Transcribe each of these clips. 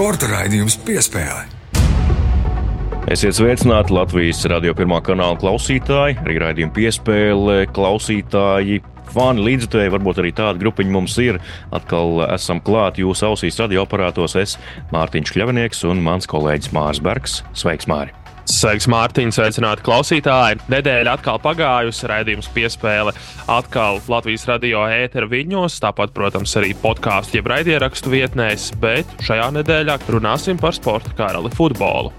Sporta raidījums piespēlē. Esiet sveicināti Latvijas radio pirmā kanāla klausītāji, arī raidījuma piespēle klausītāji. Fani līdzjutēji, varbūt arī tāda grupiņa mums ir. Atkal esam klāt jūsu ausīs radioaparātos. Es Mārtiņš Kļavinieks un mans kolēģis Mārs Bergs. Sveiks, Māri! Sveiks, Mārtiņš, sveicināti klausītāji. Nedēļa atkal pagājusi, raidījums piespēle atkal Latvijas radio ētera viļņos, tāpat, protams, arī podkāstu jeb raidierakstu vietnēs, bet šajā nedēļā runāsim par sporta karali futbolu.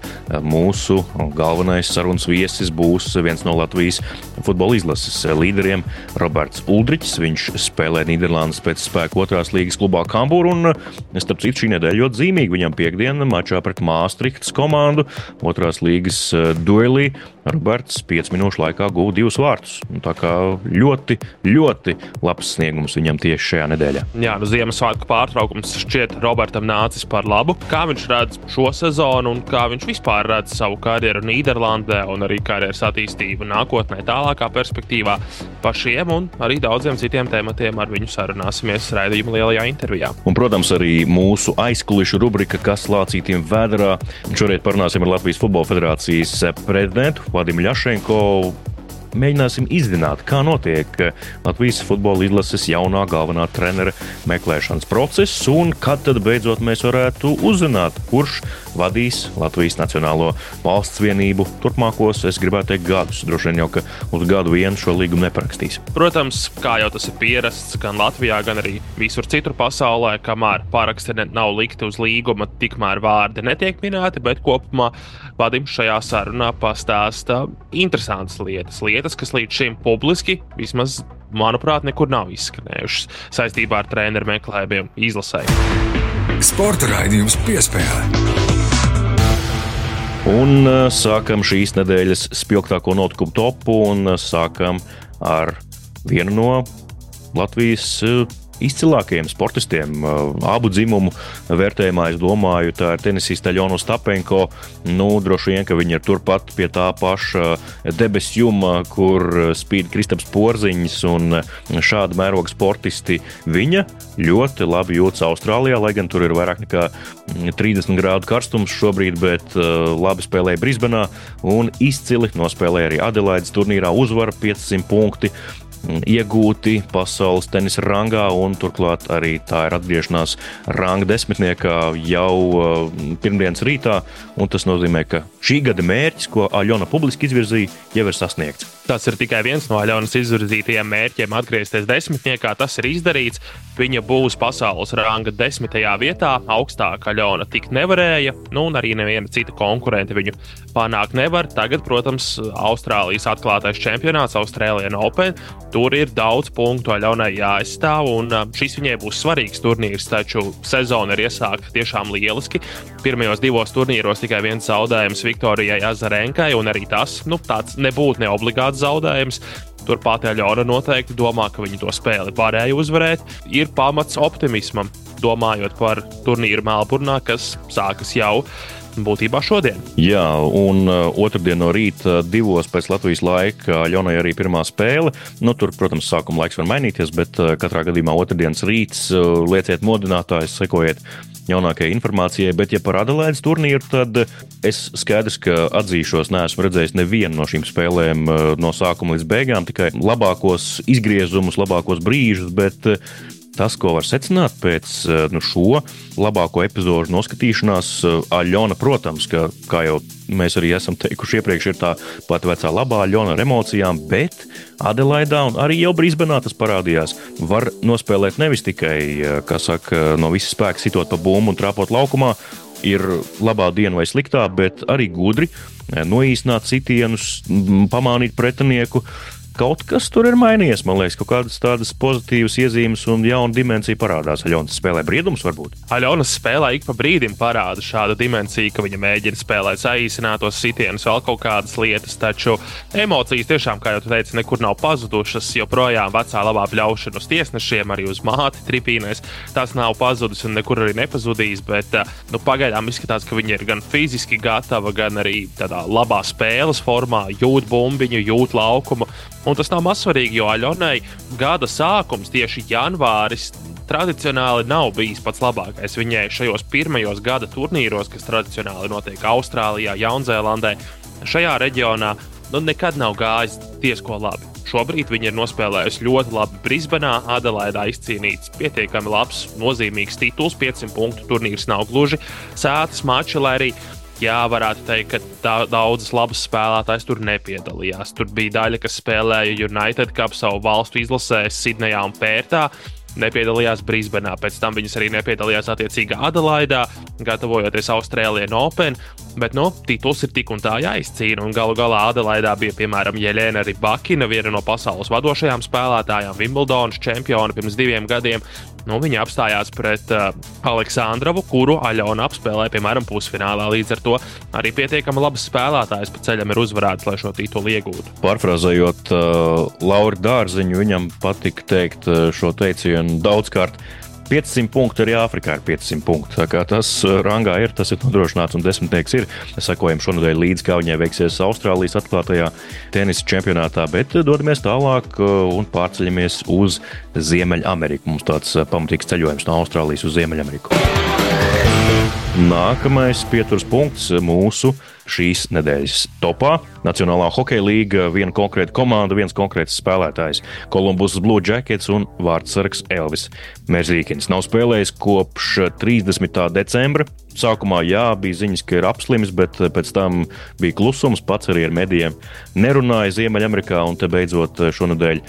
Mūsu galvenais sarunas viesis būs viens no Latvijas futbola izlases līderiem - Roberts Uldrichs. Viņš spēlē Nīderlandes pēc spēka otrās līgas klubā Kambūru, un, starp citu, šī nedēļa ļoti zīmīga. Viņam piekdienā mačā pret Māstrihtas komandu otrās līgas Uh, duelī Roberts 5 minūšu laikā guva divus vārtus. Nu, tā kā ļoti, ļoti labs sniegums viņam tieši šajā nedēļā. Jā, nu Ziemassvētku pārtraukums šķiet Robertam nācis par labu. Kā viņš redz šo sezonu un kā viņš vispār redz savu karjeru Nīderlandē un arī karjeras attīstību nākotnē, tālākā perspektīvā. Par šiem un arī daudziem citiem tematiem ar viņu sarunāsimies raidījuma lielajā intervijā. Un, protams, arī mūsu aizkulisku rubrika, kas lācītiem vēdā. Šorīt parunāsim ar Latvijas Futbola Federācijas prezidentu Vadimu Ļašenko mēģināsim izzināt, kā notiek Latvijas futbola izlases jaunā galvenā trenera meklēšanas process, un kad tad beidzot mēs varētu uzzināt, kurš vadīs Latvijas Nacionālo valsts vienību turpmākos, es gribētu teikt, gadus. Droši vien jau, ka uz gadu vienu šo līgumu neparakstīs. Protams, kā jau tas ir pierasts gan Latvijā, gan arī visur citur pasaulē, kamēr paraksti nav likti uz līguma, tikmēr vārdi netiek minēti, bet kopumā Vadim šajā sarunā pastāsta interesantas lietas. Lietas, kas līdz šim publiski vismaz manuprāt, nekur nav izskanējušas saistībā ar treneru meklējumiem izlasē. Sporta raidījums piespēlē. Un uh, sākam šīs nedēļas spilgtāko notikumu topu un uh, sākam ar vienu no Latvijas uh, izcilākajiem sportistiem, abu dzimumu vērtējumā. Es domāju, tā ir tenisiste Ļona Stapenko. Nu, droši vien, ka viņa ir turpat pie tā paša debesu juma, kur spīd Kristaps Porziņš un šāda mēroga sportisti. Viņa ļoti labi jūtas Austrālijā, lai gan tur ir vairāk nekā 30 grādu karstums šobrīd, bet labi spēlēja Brisbanā un izcili nospēlēja arī Adelaides turnīrā uzvaru 500 punkti iegūti pasaules tenisa rangā, un turklāt arī tā ir atgriešanās ranga desmitniekā jau uh, pirmdienas rītā. Tas nozīmē, ka šī gada mērķis, ko Aļona publiski izvirzīja, jau ir sasniegts. Tas ir tikai viens no Aļonas izvirzītajiem mērķiem - atgriezties desmitniekā. Tas ir izdarīts. Viņa būs pasaules ranga desmitajā vietā. Augstāk Aļona tik nevarēja, nu, un arī neviena cita konkurente viņu panākt nevar. Tagad, protams, Austrālijas atklātais čempionāts, Austrālijas Open. Tur ir daudz punktu Aļonai jāizstāv, un šis viņai būs svarīgs turnīrs. Taču sezona ir iesākta tiešām lieliski. Pirmajos divos turnīros tikai viens zaudējums Viktorijai Azarenkai, un arī tas nu, nebūtu neobligāts zaudējums. Turpat Aļona noteikti domā, ka viņi to spēli varēja uzvarēt. Ir pamats optimismam, domājot par turnīru Melburnā, kas sākas jau būtībā šodien. Jā, un uh, otrdien no rīta divos pēc Latvijas laika Ļonai arī pirmā spēle. Nu, tur, protams, sākuma laiks var mainīties, bet uh, katrā gadījumā otrdienas rīts uh, lieciet modinātājus, sekojiet jaunākajai informācijai. Bet, ja par Adelaides turnīru, tad es skaidrs, ka atzīšos, neesmu redzējis nevienu no šīm spēlēm no sākuma līdz beigām, tikai labākos izgriezumus, labākos brīžus. Bet tas, ko var secināt pēc eh, nu, šo labāko epizodu noskatīšanās, eh, Aļona, protams, ka, kā jau mēs arī esam teikuši iepriekš, ir tā pati vecā labā Aļona ar emocijām, bet Adelaidā un arī jau Brīsbenā tas parādījās. Var nospēlēt nevis tikai, eh, kā saka, no visas spēka sitot pa bumbu un trāpot laukumā, ir labā diena vai sliktā, bet arī gudri noīsināt sitienus, pamanīt pretinieku kaut kas tur ir mainījies. Man liekas, kaut kādas tādas pozitīvas iezīmes un jauna dimensija parādās. Aļonas spēlē brīdums, varbūt. Aļonas spēlē ik pa brīdim parāda šādu dimensiju, ka viņa mēģina spēlēt saīsinātos sitienus, vēl kaut kādas lietas. Taču emocijas tiešām, kā jau teicu, nekur nav pazudušas. Joprojām vecā labā bļaušana uz tiesnešiem, arī uz māti tripīnēs. Tas nav pazudis un nekur arī nepazudīs. Bet eh, nu, pagaidām izskatās, ka viņa ir gan fiziski gatava, gan arī tādā labā spēles formā, jūt bumbiņu, jūt laukumu. Un tas nav mazsvarīgi, jo Aļonai gada sākums, tieši janvāris, tradicionāli nav bijis pats labākais. Viņai šajos pirmajos gada turnīros, kas tradicionāli notiek Austrālijā, Jaunzēlandē, šajā reģionā, nu, nekad nav gājis diezko labi. Šobrīd viņa ir nospēlējusi ļoti labi Brisbanā, Adelaidā izcīnīts pietiekami labs, nozīmīgs tituls, 500 punktu turnīrs nav gluži sētas mačs, lai arī jā, varētu teikt, ka daudzas labas spēlētājas tur nepiedalījās. Tur bija daļa, kas spēlēja United Cup savu valstu izlasē, Sidnejā un Pērtā nepiedalījās Brisbanā. Pēc tam viņas arī nepiedalījās attiecīgā Adelaidā, gatavojoties Austrālijai Open. Bet nu, tituls ir tik un tā jāizcīna. Un galu galā Adelaidā bija piemēram Jelēna Rībakina, viena no pasaules vadošajām spēlētājām, Wimbledonas čempione pirms diviem gadiem. Nu, viņa apstājās pret uh, Aleksandrovu, kuru Aļona apspēlēja, piemēram, pusfinālā. Līdz ar to arī pietiekami labs spēlētājs pa ceļam ir uzvarēts, lai šo titulu iegūtu. Pārfrāzējot uh, Lauru Dārziņu, viņam patika teikt uh, šo teicienu daudzkārt. 500 punktu arī Āfrikā ir 500 punktu. Tā kā tas uh, rangā ir, tas ir nodrošināts un desmitnieks ir. Sekojam šonadēļ līdzi, kā viņai veiksies Austrālijas atklātajā tenisa čempionātā, bet uh, dodamies tālāk uh, un pārceļamies uz Ziemeļameriku. Mums tāds pamatīgs ceļojums no Austrālijas uz Ziemeļameriku. Nākamais pieturas punkts mūsu šīs nedēļas topā. Nacionālā hokeja līga, viena konkrēta komanda, viens konkrēts spēlētājs - Kolumbus Blue Jackets un vārdsargs Elvis Merzīkins. Nav spēlējis kopš 30. decembra. Sākumā jā, bija ziņas, ka ir apslimis, bet pēc tam bija klusums. Pats arī ar medijiem nerunāja Ziemeļamerikā, un te beidzot šonadēļ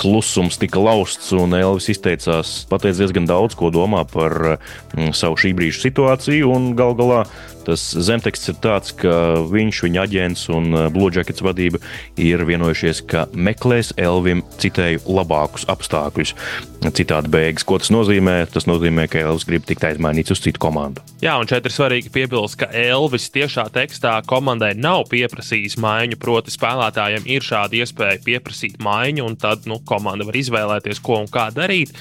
klusums tika lausts, Elvis izteicās, pateicis diezgan daudz, ko domā par mm, savu šī brīža situāciju, un gal galā Tas zemteksts ir tāds, ka viņš, viņa aģents un Blue Jackets vadība ir vienojušies, ka meklēs Elvim citēju labākus apstākļus. Citādi beigas. Ko tas nozīmē? Tas nozīmē, ka Elvis grib tikt aizmainīts uz citu komandu. Jā, un šeit ir svarīgi piebilst, ka Elvis tiešā tekstā komandai nav pieprasījis maiņu, proti, spēlētājiem ir šāda iespēja pieprasīt maiņu, un tad nu, komanda var izvēlēties, ko un kā darīt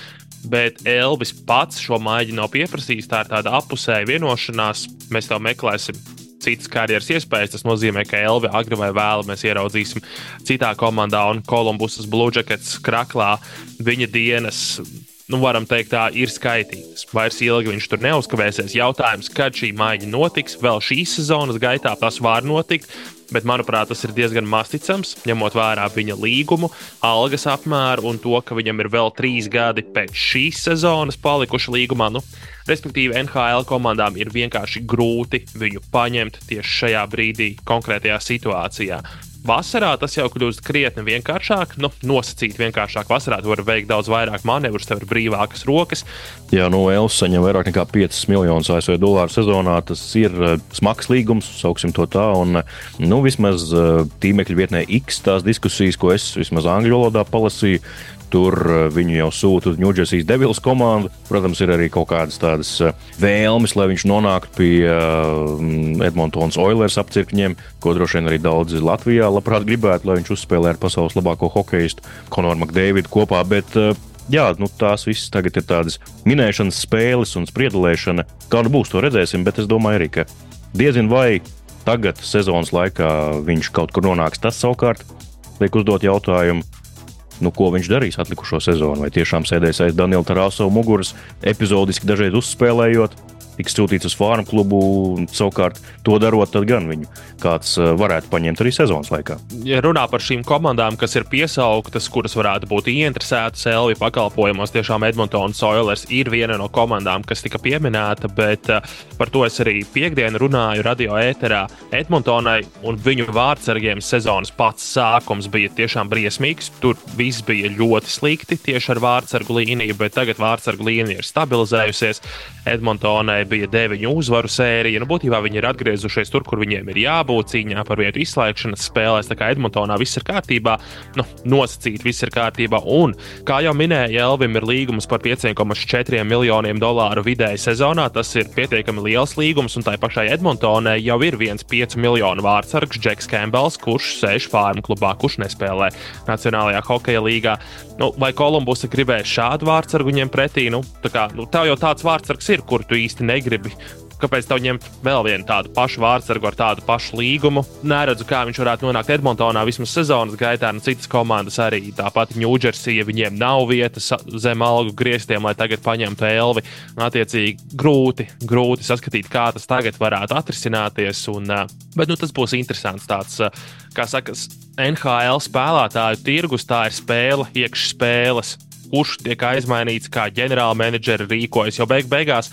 bet Elvis pats šo maiņu nav pieprasījis. Tā ir tāda apusēja vienošanās. Mēs tev meklēsim citas karjeras iespējas. Tas nozīmē, ka Elvi agri vai vēlu mēs ieraudzīsim citā komandā, un Kolumbusas Blue Jackets kraklā viņa dienas. Nu, varam teikt, tā ir skaitītas. Vairs ilgi viņš tur neuzkavēsies. Jautājums, kad šī maiņa notiks, vēl šīs sezonas gaitā tas var notikt bet manuprāt, tas ir diezgan masticams, ņemot vērā viņa līgumu, algas apmēru un to, ka viņam ir vēl trīs gadi pēc šīs sezonas palikuši līgumā. Nu, respektīvi, NHL komandām ir vienkārši grūti viņu paņemt tieši šajā brīdī, konkrētajā situācijā. Vasarā tas jau kļūst krietni vienkāršāk, nu, nosacīt vienkāršāk. Vasarā tu vari veikt daudz vairāk manevrus, tev ir brīvākas rokas. Jā, nu, Elsa saņem vairāk nekā 5 miljonus ASV dolāru sezonā. Tas ir uh, smags līgums, sauksim to tā. Un, nu, vismaz uh, tīmekļa vietnē X tās diskusijas, ko es vismaz angļu valodā palasīju, Tur eh, viņu jau sūta uz Ņūdžersijas Devils komandu. Protams, ir arī kaut kādas tādas eh, vēlmes, lai viņš nonāktu pie eh, Edmontonas Oilers apcirkņiem, ko droši vien arī daudzi Latvijā labprāt gribētu, lai viņš uzspēlē ar pasaules labāko hokeistu Konoru Makdēvidu kopā. Bet, Jā, nu, tās visas tagad ir tādas minēšanas spēles un spriedelēšana. Kā nu būs, to redzēsim, bet es domāju arī, ka diezin vai tagad, sezonas laikā, viņš kaut kur nonāks. Tas savukārt liek uzdot jautājumu, nu, ko viņš darīs atlikušo sezonu. Vai tiešām sēdēs aiz Daniela Tarāsova muguras, epizodiski dažreiz uzspēlējot, tiks sūtīts uz farmu klubu, savukārt to darot, tad gan viņu kāds eh, varētu paņemt arī sezonas laikā. Ja runā par šīm komandām, kas ir piesauktas, kuras varētu būt ieinteresētas Elvi pakalpojumos, tiešām Edmontonas Oilers ir viena no komandām, kas tika pieminēta, bet uh, par to es arī piekdienu runāju radio ēterā. Edmontonai un viņu vārdsargiem sezonas pats sākums bija tiešām briesmīgs. Tur viss bija ļoti slikti tieši ar vārdsargu līniju, bet tagad vārdsargu līnija ir stabilizējusies. Edmontonai bija deviņu uzvaru sērija. Nu, būtībā viņi ir atgriezušies tur, kur viņiem ir jābūt cīņā par vietu izslēgšanas spēlēs. Tā kā Edmontonā viss ir kārtībā, nu, nosacīt, viss ir kārtībā. Un, kā jau minēja, Elvim ir līgums par 5,4 miljoniem dolāru vidēji sezonā. Tas ir pietiekami liels līgums, un tai pašai Edmontonai jau ir viens 5 miljonu vārdsargs, Džeks Kembels, kurš sēž fārmu klubā, kurš nespēlē Nacionālajā hokeja līgā. Nu, vai Kolumbusa gribēs šādu vārdsargu ņemt pretī? Nu, tā kā, nu, tev jau tāds vārdsargs ir, kur tu īsti negribi. Kāpēc tev ņemt vēl vienu tādu pašu vārdsargu ar tādu pašu līgumu? Neredzu, kā viņš varētu nonākt Edmontonā vismaz sezonas gaitā. Nu, citas komandas arī tāpat Ņūdžersija, viņiem nav vietas zem algu grieztiem, lai tagad paņemtu elvi. Attiecīgi, grūti, grūti saskatīt, kā tas tagad varētu atrisināties. Un, bet nu, tas būs interesants tāds, kā saka, NHL spēlētāju tirgus. Tā ir spēle, iekšspēles kurš tiek aizmainīts, kā ģenerālmenedžeri rīkojas. Jo beig beigās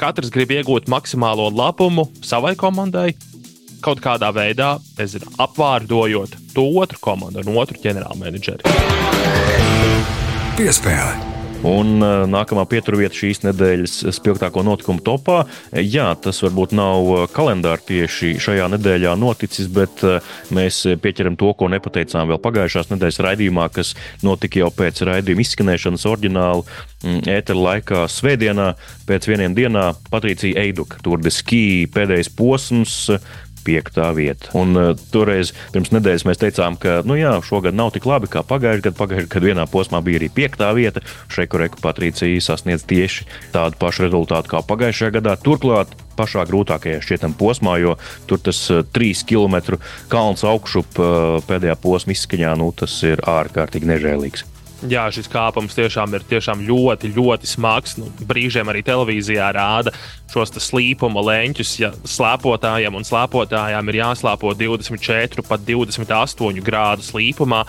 katrs grib iegūt maksimālo labumu savai komandai. Kaut kādā veidā, nezinu, apvārdojot to otru komandu un otru ģenerālmenedžeri. Piespēle. Un uh, nākamā pieturvieta šīs nedēļas spilgtāko notikumu topā. Jā, tas varbūt nav kalendāra tieši šajā nedēļā noticis, bet mēs pieķeram to, ko nepateicām vēl pagājušās nedēļas raidījumā, kas notika jau pēc raidījuma izskanēšanas oriģināla mm, ētera laikā svētdienā. Pēc vieniem dienā Patricija Eiduka, Tour de Ski pēdējais posms, piektā vieta. Un uh, toreiz pirms nedēļas mēs teicām, ka nu, jā, šogad nav tik labi kā pagājušajā gadā. Pagājušajā gadā vienā posmā bija arī piektā vieta. Šeikoreku Patricija sasniedz tieši tādu pašu rezultātu kā pagājušajā gadā. Turklāt pašā grūtākajā šķietam posmā, jo tur tas uh, trīs km kalns augšup uh, pēdējā posma izskaņā, nu, tas ir ārkārtīgi nežēlīgs. Jā, šis kāpums tiešām ir tiešām ļoti, ļoti smags. Nu, brīžiem arī televīzijā rāda šos slīpuma leņķus. Ja slēpotājiem un slēpotājām ir jāslēpo 24, pat 28 grādu slīpumā,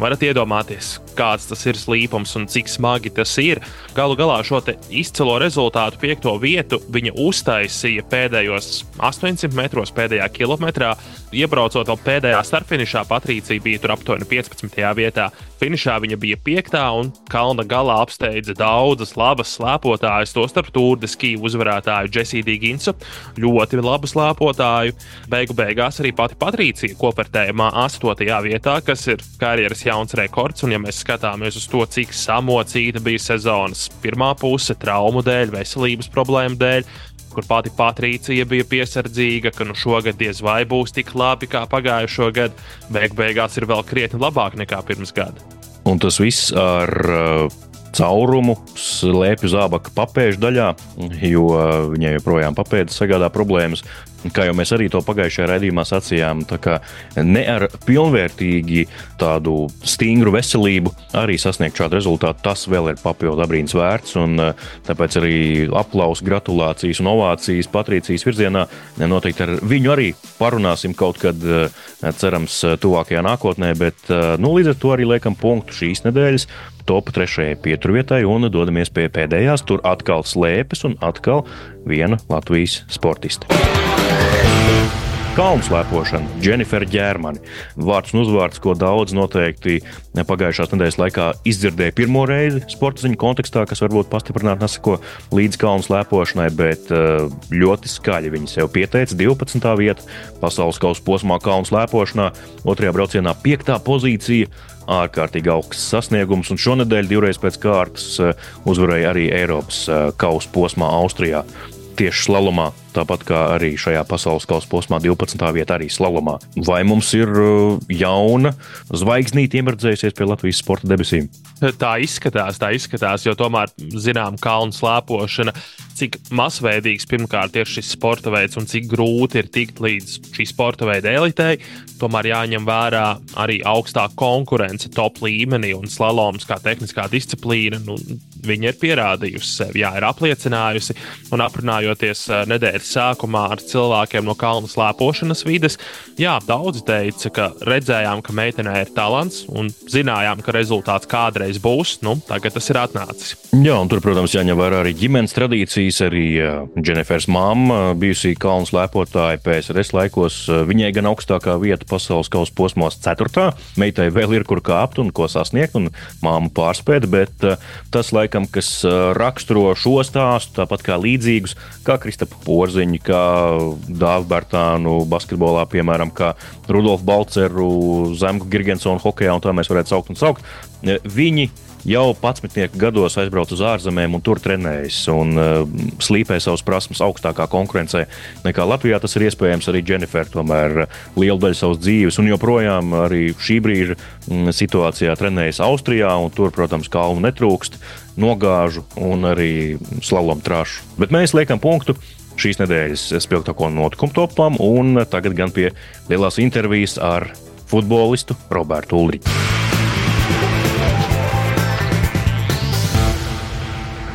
varat iedomāties, kāds tas ir slīpums un cik smagi tas ir. Galu galā šo izcilo rezultātu, piekto vietu, viņa uztaisīja pēdējos 800 metros, pēdējā kilometrā. Iebraucot vēl pēdējā starpfinišā, Patricija bija tur aptuveni 15. vietā. Finišā viņa bija 5. un kalna galā apsteidza daudzas labas slēpotājas, tostarp Tūrdeski uzvarētāju Džesiju Dīginsu, ļoti labu slēpotāju. Beigu beigās arī pati Patricija kopērtējumā 8. vietā, kas ir karjeras jauns rekords. Un, ja mēs skatāmies uz to, cik samocīta bija sezonas pirmā puse, traumu dēļ, veselības problēmu dēļ, kur pati Patricija bija piesardzīga, ka nu šogad diez vai būs tik labi kā pagājušo gadu. Beig beigās ir vēl krietni labāk nekā pirms gada. Un tas viss ar uh, caurumu slēpju zābaka papēžu daļā, jo uh, viņai joprojām papēdas sagādā problēmas. Kā jau mēs arī to pagājušajā raidījumā sacījām, ne ar pilnvērtīgi tādu stingru veselību arī sasniegt šādu rezultātu, tas vēl ir papildu abrīns vērts. Un, eh, tāpēc arī aplausus, gratulācijas un ovācijas Patricijas virzienā. Noteikti ar viņu arī parunāsim kaut kad, eh, cerams, tuvākajā nākotnē. Bet eh, nu, līdz ar to arī liekam punktu šīs nedēļas top trešajai pieturvietai un dodamies pie pēdējās. Tur atkal slēpes un atkal viena Latvijas sportiste. Kalnu slēpošana, Jennifer Ģērmani. Vārds un uzvārds, ko daudz noteikti pagājušās nedēļas laikā izdzirdēja pirmo reizi sporta ziņu kontekstā, kas varbūt pastiprināti nesako līdz kalnu slēpošanai, bet eh, ļoti skaļi viņi sev pieteica 12. vieta pasaules kausa posmā kalnu slēpošanā, otrajā braucienā 5. pozīcija ārkārtīgi augsts sasniegums, un šonadēļ divreiz pēc kārtas eh, uzvarēja arī Eiropas eh, kausa posmā Austrijā tieši slalomā, tāpat kā arī šajā pasaules kausa posmā, 12. vietā arī slalomā. Vai mums ir uh, jauna zvaigznīte iemirdzējusies pie Latvijas sporta debesīm? Tā izskatās, tā izskatās, jo tomēr zinām, kalnu slēpošana, cik masveidīgs pirmkārt ir šis sporta veids un cik grūti ir tikt līdz šī sporta veida elitei. Tomēr jāņem vērā arī augstā konkurence top līmenī un slaloms kā tehniskā disciplīna. Nu, viņa ir pierādījusi sevi, jā, ir apliecinājusi un aprunājoties nedēļas sarunāties sākumā ar cilvēkiem no kalnu slēpošanas vides. Jā, daudzi teica, ka redzējām, ka meitenē ir talants un zinājām, ka rezultāts kādreiz būs. Nu, tagad tas ir atnācis. Jā, un tur, protams, jāņem vērā arī ģimenes tradīcijas. Arī Dženifers mamma, bijusī kalnu slēpotāja PSRS laikos, viņai gan augstākā vieta pasaules kausa posmos, 4. Meitai vēl ir kur kāpt un ko sasniegt, un māma pārspēt, bet tas laikam, kas raksturo šo stāstu, tāpat kā līdzīgus, kā Kristapa Porziņu, kā Dāvu Bērtānu basketbolā, piemēram, kā Rudolfu Balceru, Zemku Girgensonu hokeja, un tā mēs varētu saukt un saukt. Viņi jau 11 gados aizbrauc uz ārzemēm un tur trenējas un uh, slīpē savas prasmes augstākā konkurencē nekā Latvijā. Tas ir iespējams arī Jennifer, tomēr uh, lielu daļu savas dzīves un joprojām arī šī brīža mm, situācijā trenējas Austrijā un tur, protams, kalnu netrūkst, nogāžu un arī slalom trāšu. Bet mēs liekam punktu šīs nedēļas spilgtāko notikumu topam, un tagad gan pie lielās intervijas ar futbolistu Robertu Ulriču.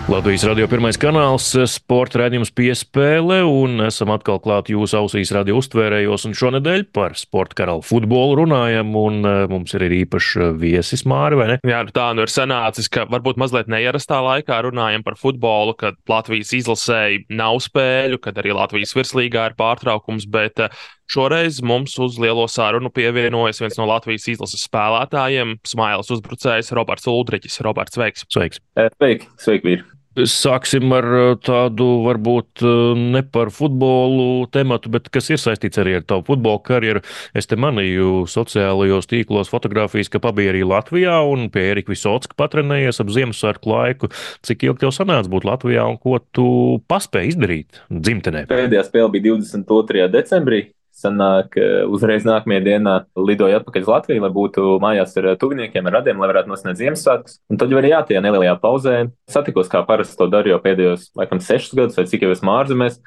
Latvijas radio pirmais kanāls, sporta raidījums piespēle, un esam atkal klāt jūsu ausīs radio uztvērējos, un šonadēļ par sporta karalu futbolu runājam, un e, mums ir arī īpašs viesis Māri, vai ne? Jā, nu tā nu ir sanācis, ka varbūt mazliet neierastā laikā runājam par futbolu, kad Latvijas izlasēji nav spēļu, kad arī Latvijas virslīgā ir pārtraukums, bet Šoreiz mums uz lielo sarunu pievienojas viens no Latvijas izlases spēlētājiem, smailes uzbrucējs Roberts Ulriķis. Roberts, sveiks! Sveiki! Sveiki, sveiki! Sāksim ar uh, tādu, varbūt uh, ne par futbolu tematu, bet kas ir saistīts arī ar tavu futbola karjeru. Es te manīju sociālajos tīklos fotografijas, ka pabija arī Latvijā un pie Erika Visotska patrenējies ap Ziemassvētku laiku. Cik ilgi tev sanāca būt Latvijā un ko tu paspēji izdarīt dzimtenē? Pēdējā spēle bija 22. decembrī sanāk, uzreiz nākamajā dienā lidoju atpakaļ uz Latviju, lai būtu mājās ar tuviniekiem, ar radiem, lai varētu nosniegt Ziemassvētkus. Un tad jau arī jā, tajā nelielajā pauzē satikos, kā parasti to daru jau pēdējos, laikam, sešus gadus, vai cik jau esmu ārzemēs.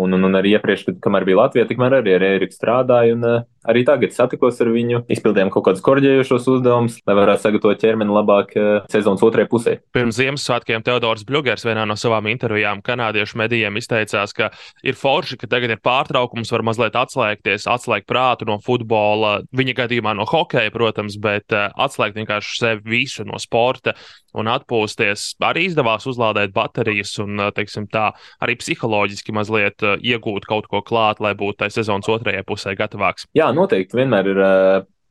Un, un, un arī iepriekš, kad, kamēr bija Latvija, tikmēr arī ar Eriku strādāju. Un, uh, arī tagad satikos ar viņu, izpildījām kaut kādus korģējošos uzdevumus, lai varētu sagatavot ķermeni labāk uh, sezonas otrajai pusē. Pirms Ziemassvētkiem Teodors Bļūgers vienā no savām intervijām kanādiešu medijiem izteicās, ka ir forši, ka tagad ir pārtraukums, var mazliet atslēgties, atslēgt prātu no futbola, viņa gadījumā no hokeja, protams, bet uh, atslēgt vienkārši sevi visu no sporta un atpūsties. Arī izdevās uzlādēt baterijas un, teiksim, tā arī psiholoģiski mazliet iegūt kaut ko klāt, lai būtu tai sezonas otrajai pusē gatavāks. Jā, noteikti vienmēr ir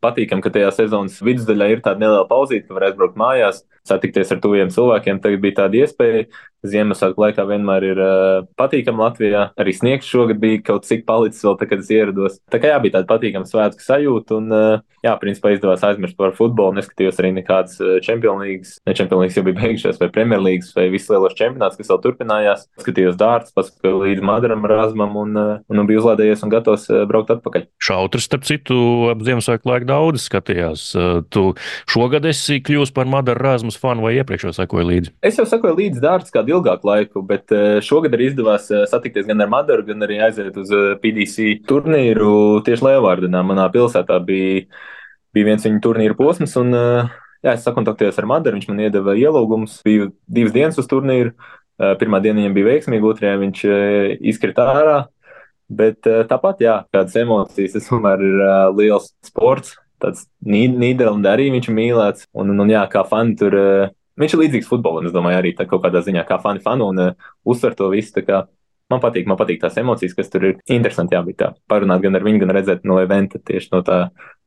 patīkami, ka tajā sezonas vidusdaļā ir tāda neliela pauzīte, ka var aizbraukt mājās, satikties ar tuviem cilvēkiem. Tagad bija tāda iespēja. Ziemassvētku laikā vienmēr ir uh, patīkami Latvijā. Arī sniegs šogad bija kaut cik palicis vēl, tā, kad es ierados. Tā kā jā, bija tāda patīkama svētku sajūta. Un, uh, jā, principā izdevās aizmirst par futbolu. Neskatījos arī nekādas Champions League, ne League jau bija beigušās, vai Premier League, vai visus lielos čempionātus, kas vēl turpinājās. Skatījos dārts, paskatījos līdz Madaram, Razmam un, uh, un, biju uzlādējies un gatavs uh, braukt atpakaļ. Šautrs, starp citu, ap Ziemassvētku laiku daudz skatījās. Uh, tu šogad esi kļūst par Madaru Razmas fanu vai iepriekš jau sekoju līdzi? Es jau sekoju līdzi dārts kādu ilgāku laiku, bet eh, šogad arī izdevās eh, satikties gan ar Madaru, gan arī aiziet uz eh, PDC turnīru tieši Lielvārdenā. Manā pilsētā bija, bija viens viņa turnīra posms, un jā, es sakontaktējos ar Madaru, viņš man iedeva ielūgumus, biju divas dienas uz turnīru. Pirmā diena viņam bija veiksmīga, otrajā viņš izkrita ārā. Bet tāpat, jā, kādas emocijas, tas tomēr ir liels sports tāds Nīderlandē arī viņš ir mīlēts. Un, un, un jā, kā fani tur. Uh, viņš ir līdzīgs futbolam, es domāju, arī kaut kādā ziņā, kā fani fanu un uh, uztver to visu. Man patīk, man patīk tās emocijas, kas tur ir. Interesanti, jā, bija tā. Parunāt gan ar viņu, gan redzēt no eventa tieši no tā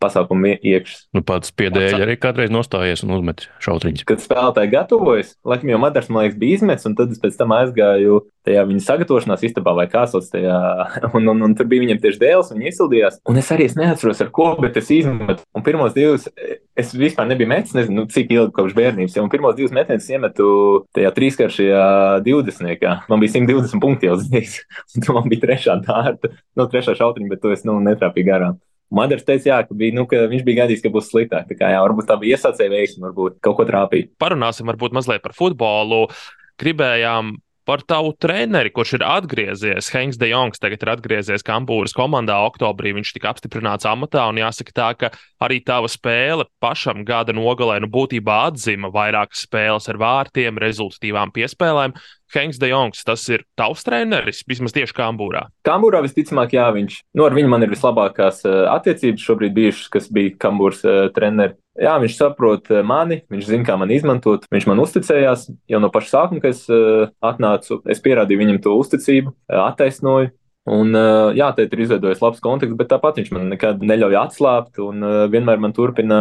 pasākuma iekšas. Nu, pats piedēļ arī kādreiz nostājies un uzmet šautriņus. Kad spēlētāji gatavojas, laikam jau Madars, man liekas, bija izmets, un tad es pēc tam aizgāju tajā viņa sagatavošanās istabā vai kā sauc tajā, un, un, un tur bija viņam tieši dēls, viņi izsildījās. Un es arī es neatceros, ar ko, bet es izmetu. Un pirmos divus es vispār nebiju metis, nezinu, nu, cik ilgi kopš bērnības, ja, un pirmos divus metienus iemetu tajā trīskaršajā divdesmitniekā. Man bija 120 punkti jau zināms, un tu man bija trešā dārta, no nu, trešā šautriņa, bet to es, nu, netrāpīju garām. Madars teica, jā, ka, bija, nu, ka viņš bija gaidījis, ka būs sliktāk. Tā kā, jā, varbūt tā bija iesācēja veiksme, varbūt kaut ko trāpīt. Parunāsim varbūt mazliet par futbolu. Gribējām par tavu treneri, kurš ir atgriezies. Henks De Jongs tagad ir atgriezies Kampūras komandā. Oktobrī viņš tika apstiprināts amatā, un jāsaka tā, ka arī tava spēle pašam gada nogalē nu, būtībā atzima vairākas spēles ar vārtiem, rezultatīvām piespēlēm. Henks De Jongs, tas ir tavs treneris, vismaz tieši Kambūrā. Kambūrā visticamāk, jā, viņš. Nu, ar viņu man ir vislabākās uh, attiecības šobrīd bijušas, kas bija Kambūras uh, treneris. Jā, viņš saprot uh, mani, viņš zina, kā man izmantot. Viņš man uzticējās jau no paša sākuma, kad es uh, atnācu. Es pierādīju viņam to uzticību, uh, attaisnoju. Un, jā, te ir izveidojis labs konteksts, bet tāpat viņš man nekad neļauj atslābt un vienmēr man turpina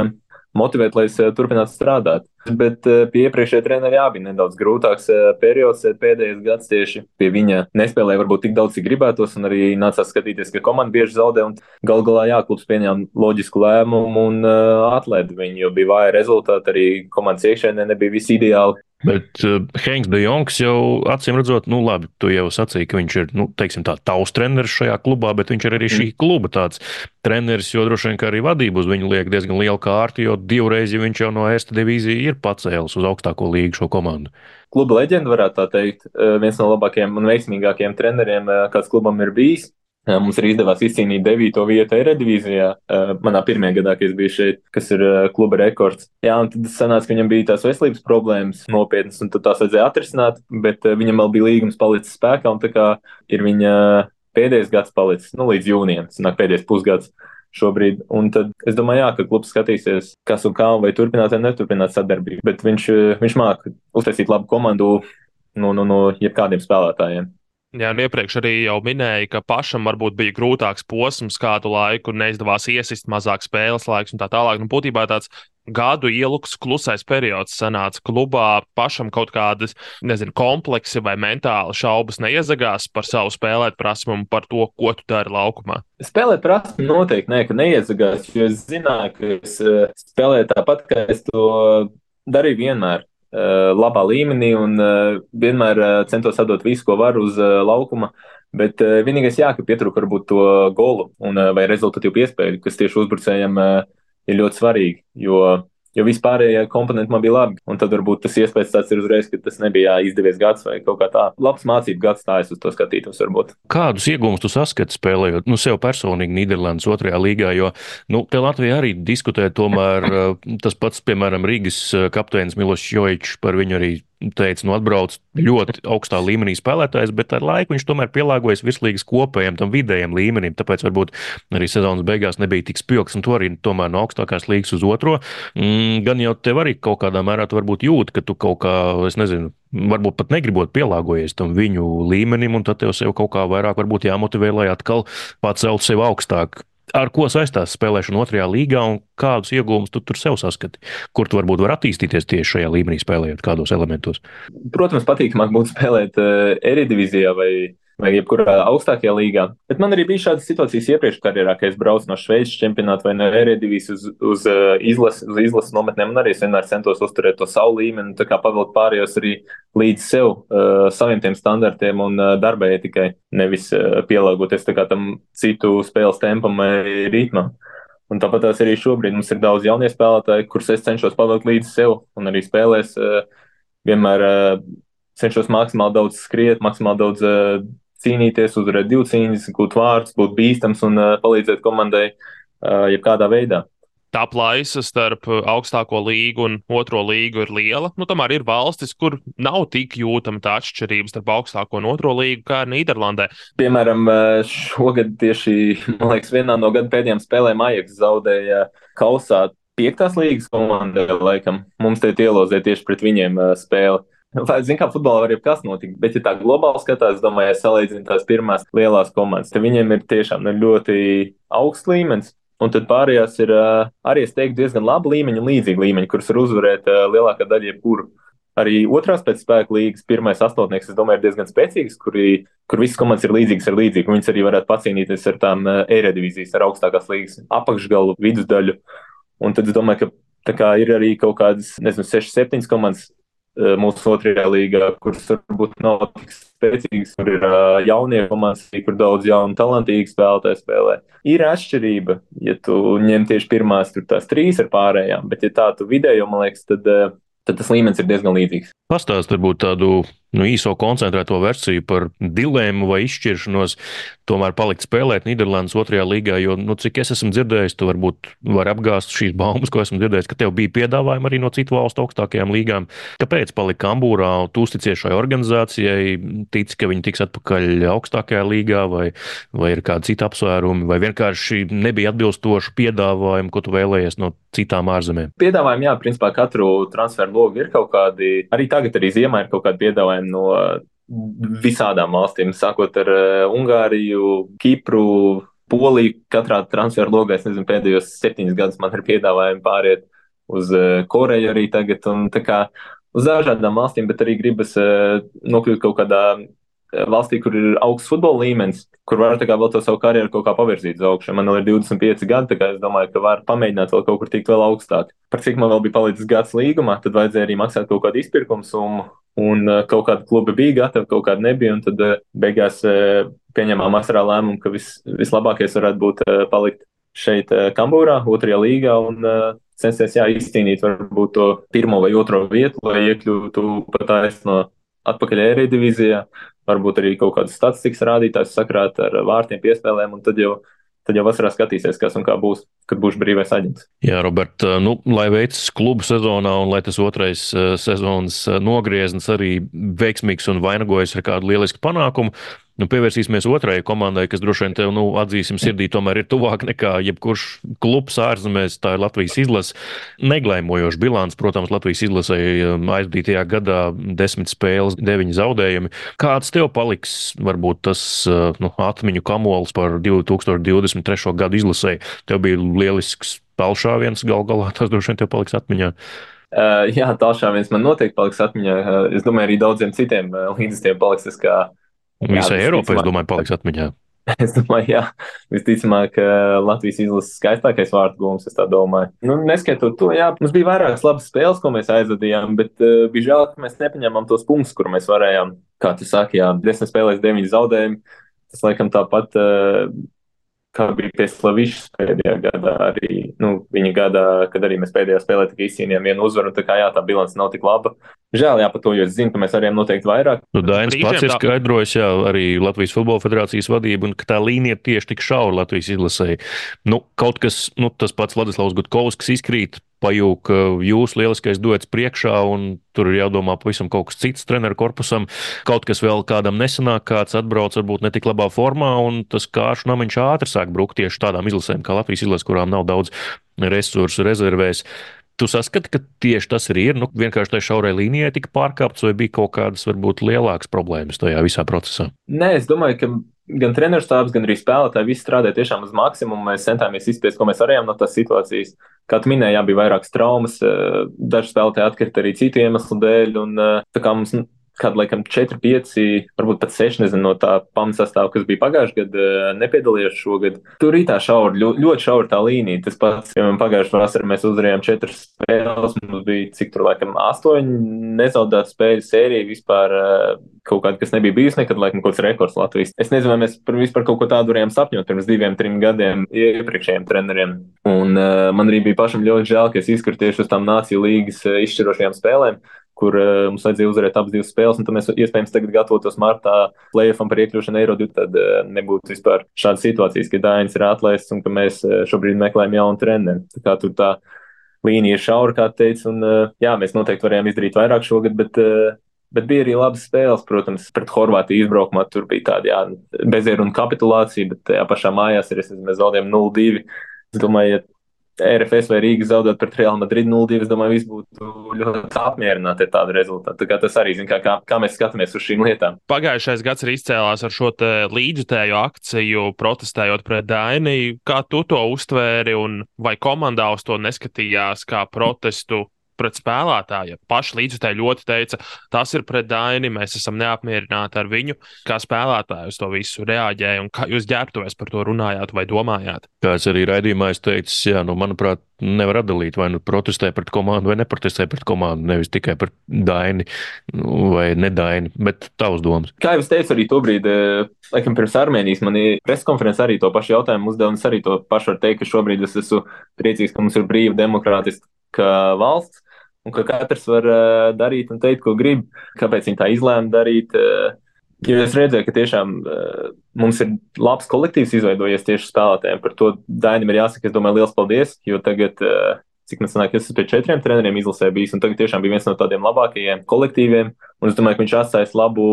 motivēt, lai es eh, turpinātu strādāt. Bet eh, pie iepriekšējā treneris jā, bija nedaudz grūtāks eh, periods. Pēdējais gads tieši pie viņa nespēlēja varbūt tik daudz, cik gribētos, un arī nācās skatīties, ka komanda bieži zaudē. Galu galā, jā, klubs pieņēma loģisku lēmumu un atlaida viņu, jo bija vāja rezultāti. Arī komandas iekšēnē nebija viss ideāli. Bet uh, Henks De Jongs jau acīm redzot, nu labi, tu jau sacīki, ka viņš ir, nu, tā, tavs treneris šajā klubā, bet viņš ir arī šī mm. kluba tāds treneris, jo droši vien, arī vadība uz viņu liek diezgan lielu kārtu, jo divreiz ja viņš jau no Esta divīzija ir pacēlis uz augstāko līgu šo komandu. Kluba leģenda varētu tā teikt, uh, viens no labākajiem un veiksmīgākajiem treneriem, uh, kāds klubam ir bijis. Mums arī izdevās izcīnīt 9. vietu Eredivīzijā. Manā pirmajā gadā, kad es biju šeit, kas ir kluba rekords. Jā, un tad sanāca, ka viņam bija tās veselības problēmas nopietnas, un tad tās vajadzēja atrisināt, bet viņam vēl bija līgums palicis spēkā, un tā kā ir viņa pēdējais gads palicis, nu, līdz jūnijam, tas nāk pēdējais pusgads šobrīd. Un tad es domāju, jā, ka klubs skatīsies, kas un kā, vai turpināt vai neturpināt sadarbību. Bet viņš, viņš māca uztaisīt labu komandu no, no, no jebkādiem spēlētājiem. Jā, un iepriekš arī jau minēja, ka pašam varbūt bija grūtāks posms, kādu laiku neizdevās iesist mazāk spēles laiks un tā tālāk. Nu, būtībā tāds gadu ielūks klusais periods sanāca klubā. Pašam kaut kādas, nezinu, kompleksi vai mentāli šaubas neiezagās par savu spēlēt prasmu un par to, ko tu dari laukumā. Spēlēt prasmu noteikti ne, neiezagās, jo es zināju, ka es eh, spēlēju tāpat, kā es to darīju vienmēr. Eh, labā līmenī un eh, vienmēr eh, centos atdot visu, ko varu uz laukuma. Bet vienīgais, jā, ka pietrūka varbūt to golu un, vai rezultatīvu piespēju, kas tieši uzbrucējiem ir ļoti svarīgi. Jo Jo vispārējie komponenti man bija labi. Un tad varbūt tas iespējas tāds ir uzreiz, ka tas nebija izdevies gads vai kaut kā tā. Labs mācību gads, tā es uz to skatītos. Varbūt. Kādus iegūmus tu saskati spēlējot, nu, sev personīgi Nīderlandes otrajā līgā? Jo, nu, te Latvijā arī diskutē tomēr tas pats, piemēram, Rīgas kapteinis Milošs Joičs par viņu arī teica, nu, atbrauc ļoti augstā līmenī spēlētājs, bet ar laiku viņš tomēr pielāgojas virslīgas kopējiem, tam vidējiem līmenim. Tāpēc varbūt arī sezonas beigās nebija tik spilgts, un to arī tomēr no augstākās līgas uz otro. Mm, gan jau tev arī kaut kādā mērā jūt, ka tu kaut kā, es nezinu, varbūt pat negribot pielāgojies tam viņu līmenim, un tad tev sev kaut kā vairāk jāmotivē, lai atkal pacelt sevi augstāk ar ko saistās spēlēšana otrajā līgā un kādus iegūmus tu tur sev saskati? Kur tu varbūt vari attīstīties tieši šajā līmenī, spēlējot kādos elementos? Protams, patīkamāk būtu spēlēt uh, Eredivizijā vai vai jebkurā augstākajā līgā. Bet man arī bija šādas situācijas iepriekš karjerā, kad es braucu no Šveices čempionāta vai no Eredivijas uz, uz, uh, izlases, uz izlases nometnēm, un arī es vienmēr centos uzturēt to savu līmeni, tā kā pavilkt pārējos arī līdz sev, uh, saviem tiem standartiem un uh, darba etikai, nevis uh, pielāgoties tam citu spēles tempam vai ritmam. Un tāpat arī šobrīd mums ir daudz jaunie spēlētāji, kurus es cenšos pavilkt līdz sev, un arī spēlēs uh, vienmēr uh, cenšos maksimāli daudz skriet, maksimāli daudz uh, cīnīties, uzvarēt divu cīņas, gūt vārdus, būt bīstams un uh, palīdzēt komandai uh, jebkādā veidā. Tā plaisa starp augstāko līgu un otro līgu ir liela. Nu, tomēr ir valstis, kur nav tik jūtama tā atšķirība starp augstāko un otro līgu, kā Nīderlandē. Piemēram, šogad tieši liekas, vienā no gada pēdējām spēlēm Ajax zaudēja kausā piektās līgas komandai. Laikam. Mums te ielozēja tieši pret viņiem spēli. Lai zinātu, kā futbolā var jebkas notikt, bet, ja tā globāli skatās, domāju, ja salīdzinu tās pirmās lielās komandas, tad viņiem ir tiešām nu, ļoti augsts līmenis. Un tad pārējās ir arī, es teiktu, diezgan laba līmeņa, līdzīga līmeņa, kuras var uzvarēt lielākā daļa jebkuru. Arī otrās pēc spēka līnijas pirmais astotnieks, es domāju, ir diezgan spēcīgs, kur, kur visas komandas ir līdzīgas ar līdzīgu. Viņas arī varētu pacīnīties ar tām e-redivīzijas, ar augstākās līnijas apakšgalu, vidusdaļu. Un tad es domāju, ka kā, ir arī kaut kādas, nezinu, 6, 7 komandas mūsu otrajā līgā, kuras varbūt nav tik spēcīgas, kur ir uh, jaunie komandas, kur daudz jaunu, talantīgu spēlētāju spēlē. Ir atšķirība, ja tu ņem tieši pirmās, tur tās trīs ar pārējām, bet ja tā tu vidējo, man liekas, tad, uh, tad tas līmenis ir diezgan līdzīgs. Pastāst varbūt tādu nu, īso koncentrēto versiju par dilēmu vai izšķiršanos, tomēr palikt spēlēt Nīderlandes otrajā līgā. Jo, nu, cik es esmu dzirdējis, tu varbūt vari apgāzt šīs baumas, ko esmu dzirdējis, ka tev bija piedāvājumi arī no citu valstu augstākajām līgām. Kāpēc palika Kambūrā? Tu uzticies šai organizācijai, tici, ka viņi tiks atpakaļ augstākajā līgā, vai, vai ir kādi citi apsvērumi, vai vienkārši nebija atbilstoši piedāvājumi, ko tu vēlējies no citām ārzemēm? Piedāvājumi, jā, principā katru transferu logu ir kaut kādi, arī tagad, arī ziemā ir kaut kādi piedāvājumi piedāvājumi no visādām valstīm, sākot ar uh, Ungāriju, Kipru, Poliju. Katrā transferu logā, es nezinu, pēdējos septiņus gadus man ir piedāvājumi pāriet uz uh, Koreju arī tagad. Un, uz dažādām valstīm, bet arī gribas uh, nokļūt kaut kādā valstī, kur ir augsts futbola līmenis, kur var kā, vēl to savu karjeru kaut kā pavirzīt uz augšu. Man vēl ir 25 gadi, tā kā es domāju, ka var pamēģināt vēl kaut kur tikt vēl augstāk. Par cik man vēl bija palicis gads līgumā, tad vajadzēja arī maksāt kaut kādu izpirkumu summu. Un uh, kaut kāda kluba bija gatava, kaut kāda nebija. Tad uh, beigās pieņēmām asarā lēmumu, ka vis, vislabākais varētu būt palikt šeit, Kambūrā, otrajā līgā. Un, censties jā, izcīnīt varbūt to pirmo vai otro vietu, lai iekļūtu pat aizno atpakaļ ērija divīzijā. Varbūt arī kaut kādas statistikas rādītājs sakrāt ar vārtiem, piespēlēm, un tad jau tad jau vasarā skatīsies, kas un kā būs, kad būs brīvais aģents. Jā, Robert, nu, lai veicas klubu sezonā un lai tas otrais sezonas nogrieznis arī veiksmīgs un vainagojas ar kādu lielisku panākumu, Nu, pievērsīsimies otrajai komandai, kas droši vien tev, nu, atzīsim, sirdī tomēr ir tuvāk nekā jebkurš klubs ārzemēs. Tā ir Latvijas izlase. Neglaimojoša bilants, protams, Latvijas izlasēji um, aizdītajā gadā desmit spēles, deviņi zaudējumi. Kāds tev paliks, varbūt tas uh, nu, atmiņu kamols par 2023. gadu izlasēji? Tev bija lielisks pelšāviens, gal galā tas droši vien tev paliks atmiņā. Uh, jā, tālāk viens man noteikti paliks atmiņā. Uh, es domāju, arī daudziem citiem uh, līdzekļiem paliks tas kā Un visai Eiropai, es domāju, paliks atmiņā. Es domāju, jā, visticamāk, Latvijas izlases skaistākais vārdu gūms, es tā domāju. Nu, neskatot to, jā, mums bija vairākas labas spēles, ko mēs aizvadījām, bet uh, bija žēl, ka mēs nepaņēmām tos punktus, kur mēs varējām, kā tu saki, jā, desmit spēlēs, deviņi zaudējumi. Tas, laikam, tāpat uh, kā bija pie Slavišas pēdējā gadā, arī nu, viņa gadā, kad arī mēs pēdējā spēlē tikai izcīnījām vienu uzvaru, un tā kā jā, tā bilance nav tik laba. Žēl, jā, par to, jo es zinu, ka mēs varējām noteikti vairāk. Nu, Dainis pats ir skaidrojis, jā, arī Latvijas Futbola Federācijas vadība, un ka tā līnija ir tieši tik šaura Latvijas izlasēji. Nu, kaut kas, nu, tas pats Vladislavs Gutkovskis izkrīt pajūg jūs lieliskais dots priekšā, un tur ir jādomā pavisam kaut kas cits treneru korpusam. Kaut kas vēl kādam nesanāk, kāds atbrauc varbūt ne tik labā formā, un tas kāršu namiņš ātri sāk brukt tieši tādām izlasēm kā Latvijas izlases, kurām nav daudz resursu rezervēs. Tu saskati, ka tieši tas arī ir. Nu, vienkārši tajā šaurai līnijai tika pārkāpts, vai bija kaut kādas varbūt lielākas problēmas tajā visā procesā? Nē, es domāju, ka gan treneru stāvs, gan arī spēlētāji visi strādāja tiešām uz maksimumu. Mēs centāmies izspiest, ko mēs varējām no tās situācijas. Kā tu minēji, jā, bija vairākas traumas, eh, daži spēlētāji atkrita arī citu iemeslu dēļ. Un, eh, tā kā mums kāda, laikam, 4, 5, varbūt pat 6, nezinu, no tā pamatsastāvā, kas bija pagājušajā gadā, eh, nepiedalījās šogad. Tur ir tā šaura, ļoti šaura tā līnija. Tas pats, piemēram, pagājušajā vasarā mēs uzvarējām 4 spēles, mums bija cik tur, laikam, 8 nezaudētas spēļu sērija vispār. Eh, kaut kāda, kas nebija bijusi nekad, laikam, kaut kāds rekords Latvijas. Es nezinu, vai mēs vispār kaut ko tādu varējām sapņot pirms diviem, trim gadiem iepriekšējiem treneriem. Un uh, man arī bija pašam ļoti žēl, ka es izkrītu tieši uz tām nāciju līgas izšķirošajām spēlēm kur uh, mums vajadzēja uzvarēt abas divas spēles, un tad mēs iespējams tagad gatavotos martā plēsoņam par iekļūšanu Eiro 2. Tad uh, nebūtu vispār šādas situācijas, ka Dainis ir atlaists un ka mēs uh, šobrīd meklējam jaunu treneri. Tā kā tur tā līnija ir šaura, kā teicu, un uh, jā, mēs noteikti varējām izdarīt vairāk šogad, bet. Uh, Bet bija arī labas spēles, protams, pret Horvātiju izbraukumā. Tur bija tāda bezieruna kapitulācija, bet tajā pašā mājās nezinu, mēs zaudējām 0-2. Es domāju, ja RFS vai Rīga zaudēt pret Real Madrid 0-2. Es domāju, viss būtu ļoti apmierināti ar tādu rezultātu. Tā tas arī, zin, kā, kā, kā mēs skatāmies uz šīm lietām. Pagājušais gads ir izcēlās ar šo līdzjutēju akciju, protestējot pret Daini. Kā tu to uztvēri un vai komandā uz to neskatījās kā protestu? Pret spēlētāju. Paši līdzutēji ļoti teica, tas ir pret Daini, mēs esam neapmierināti ar viņu. Kā spēlētāji uz to visu reaģēja un kā jūs ģērbtuvēs par to runājāt vai domājāt? Kāds arī raidījumā es teicu, jā, nu, manuprāt, nevar atdalīt, vai nu protestē pret komandu, vai neprotestē pret komandu. Nevis tikai par daini nu, vai nedaini, bet tavs domas. Kā jau es teicu, arī tobrīd, eh, laikam, pirms Armēnijas man ir preskonferences arī to pašu jautājumu uzdeva, un es arī to pašu varu teikt, ka šobrīd es esmu priecīgs, ka mums ir brīva demokrātiska valsts un ka katrs var uh, darīt un teikt, ko grib, kāpēc viņi tā izlēma darīt. Uh, Jo es redzēju, ka tiešām uh, mums ir labs kolektīvs izveidojies tieši spēlētājiem. Par to Dainam ir jāsaka, es domāju, liels paldies, jo tagad, uh, cik man sanāk, es esmu pie četriem treneriem izlasē bijis, un tagad tiešām bija viens no tādiem labākajiem kolektīviem, un es domāju, ka viņš atstājis labu,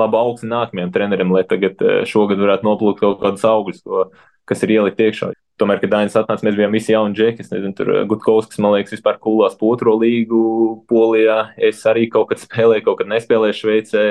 labu augsni nākamajiem treneriem, lai tagad uh, šogad varētu noplūkt kaut kādus augļus, ko, kas ir ielikt iekšā. Tomēr, kad Dainis atnāca, mēs bijām visi jauni džeki. Es nezinu, tur Gutkovskis, man liekas, vispār kulās potro līgu Polijā. Es arī kaut kad spēlēju, kaut kad nespēlēju Šveicē.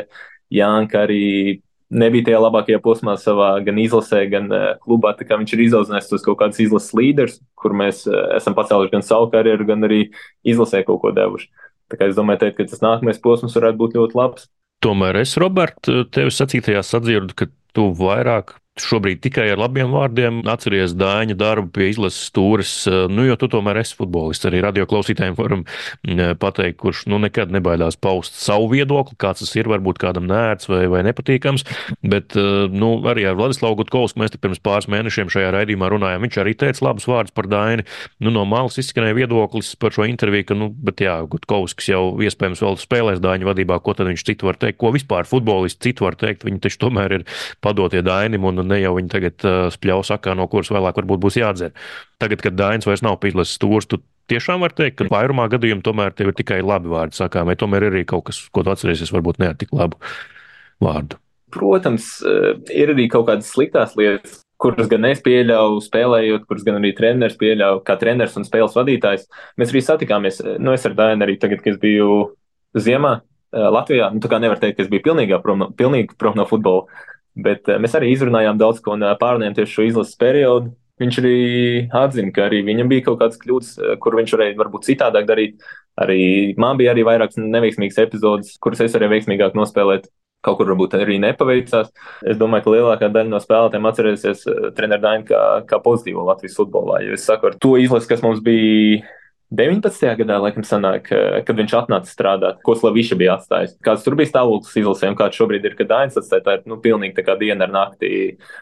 Jānka arī nebija tajā labākajā posmā savā gan izlasē, gan uh, klubā. Viņš ir izaugsmējis tos kaut kādus izlases līderus, kur mēs uh, esam pacēluši gan savu karjeru, gan arī izlasē kaut ko devuši. Es domāju, teikt, ka tas nākamais posms varētu būt ļoti labs. Tomēr es, Robert, tevi sacītajā sadzirdu, ka tu vairāk šobrīd tikai ar labiem vārdiem. Atceries Dāņa darbu pie izlases stūres, eh, nu, jo tu tomēr esi futbolists. Arī radio klausītājiem varam mm, pateikt, kurš nu, nekad nebaidās paust savu viedokli, kāds tas ir, varbūt kādam nērts vai, vai nepatīkams. Bet eh, nu, arī ar Vladislavu Gutkovsku mēs pirms pāris mēnešiem šajā raidījumā runājām. Viņš arī teica labus vārdus par Dāni. Nu, no malas izskanēja viedoklis par šo interviju, ka, nu, bet jā, Gutkovskis jau iespējams vēl spēlēs Dāņu vadībā, ko tad viņš citu var teikt, ko vispār futbolists citu var teikt. Viņi taču tomēr ir padotie Dainim un ne jau viņi tagad uh, spļauj sakā, no kuras vēlāk varbūt būs jādzer. Tagad, kad Dainis vairs nav pīles stūrs, tu tiešām var teikt, ka vairumā gadījumu tomēr tev ir tikai labi vārdi sakām, vai tomēr ir arī kaut kas, ko tu atcerēsies, varbūt ne ar tik labu vārdu. Protams, ir arī kaut kādas sliktās lietas, kuras gan es pieļauju, spēlējot, kuras gan arī treneris pieļauj, kā treneris un spēles vadītājs. Mēs arī satikāmies, nu, es ar Dainu arī tagad, kad biju ziemā Latvijā. Nu, tā kā nevar teikt, ka es biju pilnīgi prom pilnīgi prom no futbola. Bet eh, mēs arī izrunājām daudz ko un eh, pārunājām tieši šo izlases periodu. Viņš arī atzina, ka arī viņam bija kaut kādas kļūdas, eh, kur viņš varēja varbūt citādāk darīt. Arī man bija arī vairākas neveiksmīgas epizodes, kuras es varēju veiksmīgāk nospēlēt. Kaut kur varbūt arī nepaveicās. Es domāju, ka lielākā daļa no spēlētājiem atcerēsies treneru Dainu kā, kā pozitīvo Latvijas futbolā. Jo es saku, ar to izlasi, kas mums bija 19. gadā, laikam, sanāk, kad viņš atnāca strādāt, ko Slaviša bija atstājis. Kāds tur bija stāvoklis izlasē, un kāds šobrīd ir, kad Dainis atstāja, tā ir, nu, pilnīgi tā kā diena ar naktī.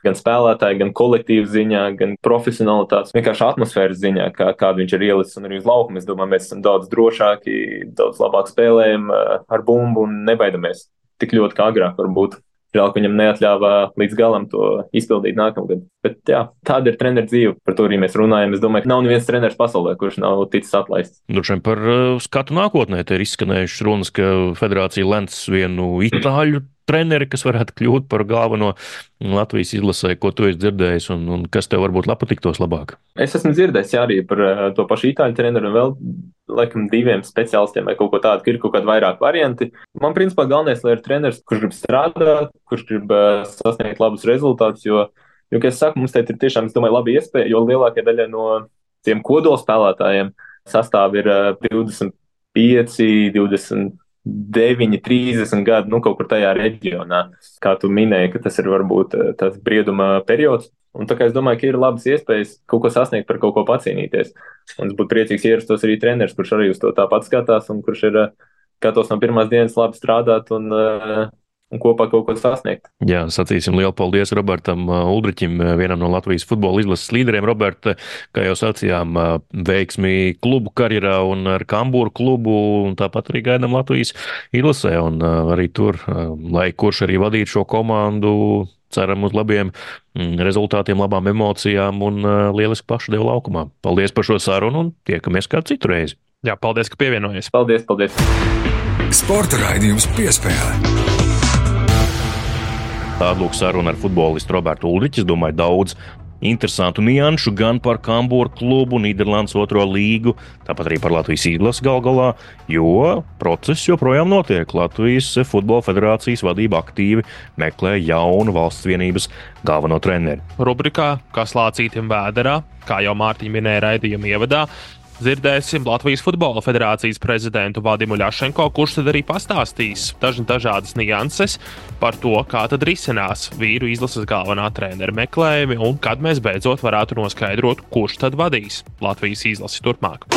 Gan spēlētāji, gan kolektīvu ziņā, gan profesionalitātes, vienkārši atmosfēras ziņā, kā, kādu viņš ir ielicis un arī uz laukuma. Es domāju, mēs esam daudz drošāki, daudz labāk spēlējam ar bumbu un nebaidamies tik ļoti kā agrāk varbūt. Žēl, ka viņam neatļāva līdz galam to izpildīt nākamgad. Bet jā, tāda ir treneru dzīve. Par to arī mēs runājam. Es domāju, ka nav neviens treneris pasaulē, kurš nav ticis atlaists. Droši vien par uh, skatu nākotnē te ir izskanējušas runas, ka federācija lents vienu itāļu treneri, kas varētu kļūt par galveno Latvijas izlasē, ko tu esi dzirdējis un, un kas tev varbūt patiktos labāk? Es esmu dzirdējis arī par uh, to pašu itāļu treneru un vēl, laikam, diviem speciālistiem vai kaut ko tādu, ka ir kaut kādi vairāk varianti. Man, principā, galvenais, lai ir treneris, kurš grib strādāt, kurš grib uh, sasniegt labus rezultātus, jo, jo, kā es saku, mums te ir tiešām, es domāju, labi iespēja, jo lielākā daļa no tiem kodolspēlētājiem sastāv ir uh, 25, 20 9, 30 gadi, nu, kaut kur tajā reģionā. Kā tu minēji, ka tas ir varbūt eh, tāds brieduma periods. Un tā kā es domāju, ka ir labas iespējas kaut ko sasniegt, par kaut ko pacīnīties. Un es būtu priecīgs ierastos arī treneris, kurš arī uz to tāpat skatās un kurš ir gatavs no pirmās dienas labi strādāt un uh, un kopā kaut ko sasniegt. Jā, sacīsim lielu paldies Robertam uh, Uldriķim, uh, vienam no Latvijas futbola izlases līderiem. Roberta, kā jau sacījām, uh, veiksmi klubu karjerā un ar Kambūru klubu, un tāpat arī gaidām Latvijas izlasē, un arī tur, lai kurš arī vadītu šo komandu, ceram uz labiem mm, rezultātiem, labām emocijām un lieliski pašdevu laukumā. Paldies par šo sarunu un tiekamies kā citu reizi. Jā, paldies, ka pievienojies. Paldies, paldies. Sporta raidījums piespēlē. Tāda lūk saruna ar futbolistu Robertu Ulriķu. Es domāju, daudz interesantu nianšu gan par Kambūru klubu, Nīderlandes otro līgu, tāpat arī par Latvijas īdlas gal galā, jo process joprojām notiek. Latvijas Futbola federācijas vadība aktīvi meklē jaunu valsts vienības galveno treneri. Rubrikā Kas lācītim vēderā, kā jau Mārtiņa minēja raidījuma ievadā, dzirdēsim Latvijas Futbola Federācijas prezidentu Vadimu Ļašenko, kurš tad arī pastāstīs dažna, dažādas nianses par to, kā tad risinās vīru izlases galvenā trenera meklējumi un kad mēs beidzot varētu noskaidrot, kurš tad vadīs Latvijas izlasi turpmāk.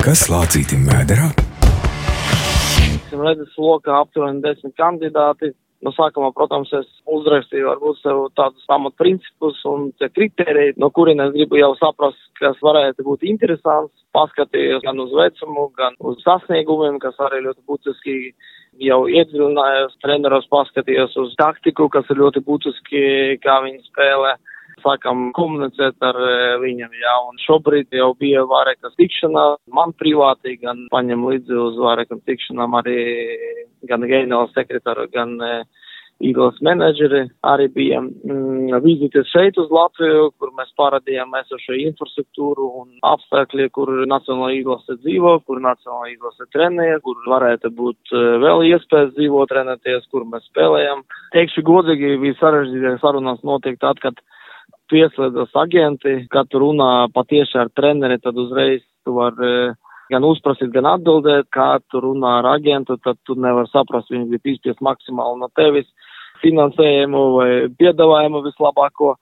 Kas lācītim vēderā? Redzes lokā aptuveni desmit kandidāti. No sākumā, protams, es uzrakstīju varbūt sev tādus pamatprincipus un kriteriju, no kuriem es gribu jau saprast, kas varētu būt interesants. Paskatījos gan uz vecumu, gan uz sasniegumiem, kas arī ļoti būtiski jau iedziļinājos, treneros paskatījos uz taktiku, kas ir ļoti būtiski, kā viņi spēlē sākam komunicēt ar e, viņam, jā, un šobrīd jau bija vairākas tikšanās, man privāti, gan paņem līdzi uz vairākam tikšanām arī gan ģenerāla sekretāra, gan uh, Eagles menedžeri arī bija mm, vizītes šeit uz Latviju, kur mēs parādījām esošo infrastruktūru un apstākļi, kur Nacionāla Eagles dzīvo, kur Nacionāla Eagles trenēja, kur varētu būt uh, vēl iespējas dzīvot, trenēties, kur mēs spēlējam. Teikšu godīgi, bija sarežģītāk sarunās notiek tad, kad pieslēdzas agenti, kad runā patieši ar treneri, tad uzreiz tu vari uh, gan uzprasīt, gan atbildēt, kā tu runā ar agentu, tad tu nevar saprast, viņi grib izspiest maksimāli no tevis finansējumu vai piedāvājumu vislabāko.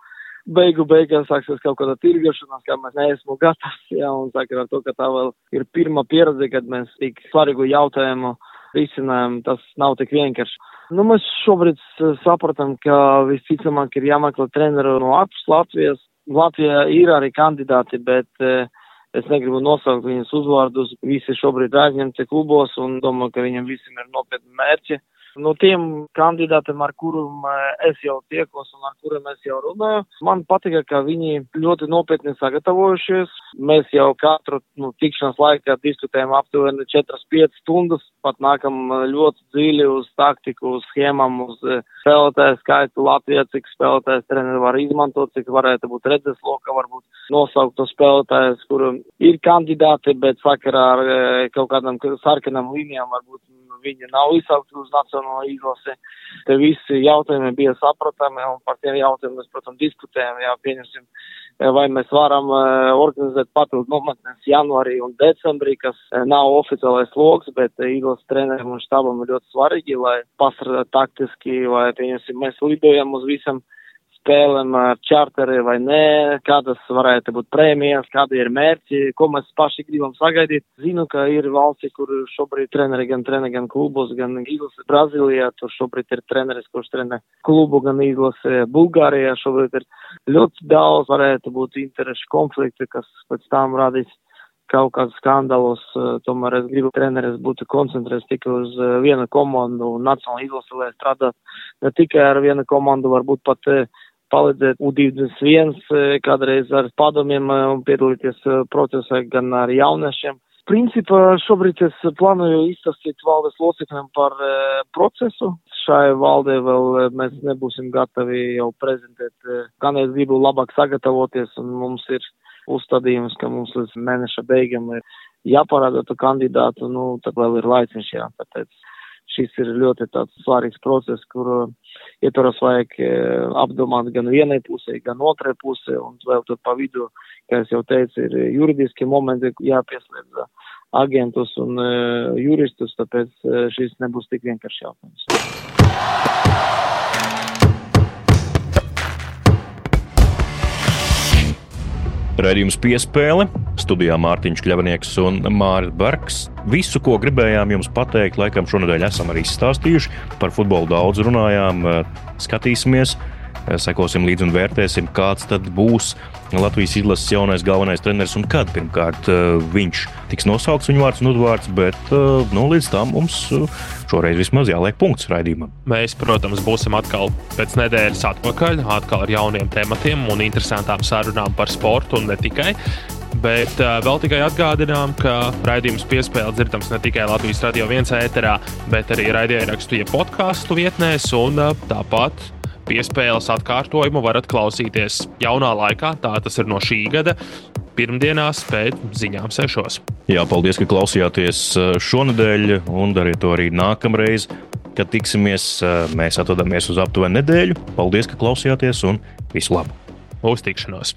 Beigu beigās sāksies kaut kāda tirgošanās, kā mēs neesmu gatavi, jā, un saka ar to, ka tā vēl ir pirmā pieredze, kad mēs tik svarīgu jautājumu risinājam, tas nav tik vienkārši. Nu, mēs šobrīd sapratam, ka visticamāk ir jāmeklē treneru no ārpus Latvijas. Latvijā ir arī kandidāti, bet uh, es negribu nosaukt viņas uzvārdus. Visi šobrīd aizņemti klubos un domāju, ka viņiem visiem ir nopietni mērķi no tiem kandidātiem, ar kuriem eh, es jau tiekos un ar kuriem es jau runāju, man patika, ka viņi ļoti nopietni sagatavojušies. Mēs jau katru nu, tikšanās laikā diskutējam aptuveni 4-5 stundas, pat nākam eh, ļoti dziļi uz taktiku, uz schēmām, uz eh, spēlētāju skaitu Latvijā, cik spēlētājs treneri var izmantot, cik varētu būt redzes loka, varbūt nosaukt to spēlētājus, kur ir kandidāti, bet sakarā ar kaut kādām sarkanām līnijām varbūt viņi nav izsaukti uz nacionālo izlasi. Te visi jautājumi bija sapratami un par tiem jautājumiem mēs, protams, diskutējam, jā, pieņemsim, vai mēs varam uh, organizēt papildu nometnes janvārī un decembrī, kas uh, nav oficiālais loks, bet izlases treneriem un štabam ir ļoti svarīgi, lai pasargātu taktiski, vai, pieņemsim, mēs lidojam uz visam spēlēm ar čarteri vai nē, kādas varētu būt prēmijas, kādi ir mērķi, ko mēs paši gribam sagaidīt. Zinu, ka ir valsti, kur šobrīd treneri gan trenē gan klubos, gan izlase Brazīlijā, tur šobrīd ir treneris, kurš trenē klubu gan izlase Bulgārijā, šobrīd ir ļoti daudz, varētu būt interešu konflikti, kas pēc tam radīs kaut kādos skandālos, tomēr es gribu treneris būtu koncentrēts tikai uz vienu komandu. Nacionālu izlasi, lai strādātu ne tikai ar vienu komandu, varbūt pat palīdzēt U21 e, kādreiz ar padomiem e, un piedalīties e, procesā gan ar jauniešiem. Principā šobrīd es plānoju izstāstīt valdes locekļiem par procesu. Šai valdē vēl mēs nebūsim gatavi jau prezentēt, gan es gribu labāk sagatavoties un mums ir uzstādījums, ka mums līdz mēneša beigām ir jāparāda kandidātu, nu, tad vēl ir laiciņš jā, tāpēc šis ir ļoti tāds svarīgs process, kuru ietvaros vajag e, apdomāt gan vienai pusē, gan otrai pusē, un vēl tur pa vidu, kā es jau teicu, ir juridiski momenti, jāpieslēdz agentus un uh, juristus, tāpēc uh, šis nebūs tik vienkārši jautājums. Radījums piespēle, studijā Mārtiņš Kļavnieks un Mārcis Bergs. Visu, ko gribējām jums pateikt, laikam šonadēļ esam arī izstāstījuši. Par futbolu daudz runājām, skatīsimies, sekosim līdzi un vērtēsim, kāds tad būs Latvijas izlases jaunais galvenais treneris un kad pirmkārt eh, viņš tiks nosaukts viņu vārds un uzvārds, bet eh, nu, līdz tam mums eh, šoreiz vismaz jāliek punkts raidījumam. Mēs, protams, būsim atkal pēc nedēļas atpakaļ, atkal ar jauniem tematiem un interesantām sarunām par sportu un ne tikai. Bet uh, vēl tikai atgādinām, ka raidījums piespēle dzirdams ne tikai Latvijas radio viens ēterā, bet arī raidierakstu, ja podkāstu vietnēs un uh, tāpat piespēles atkārtojumu varat klausīties jaunā laikā, tā tas ir no šī gada. Pirmdienās pēc ziņām sešos. Jā, paldies, ka klausījāties eh, šonadēļ, un dariet to arī nākamreiz, kad tiksimies. Eh, mēs atvadāmies uz aptuveni nedēļu. Paldies, ka klausījāties, un visu labu! Uz tikšanos!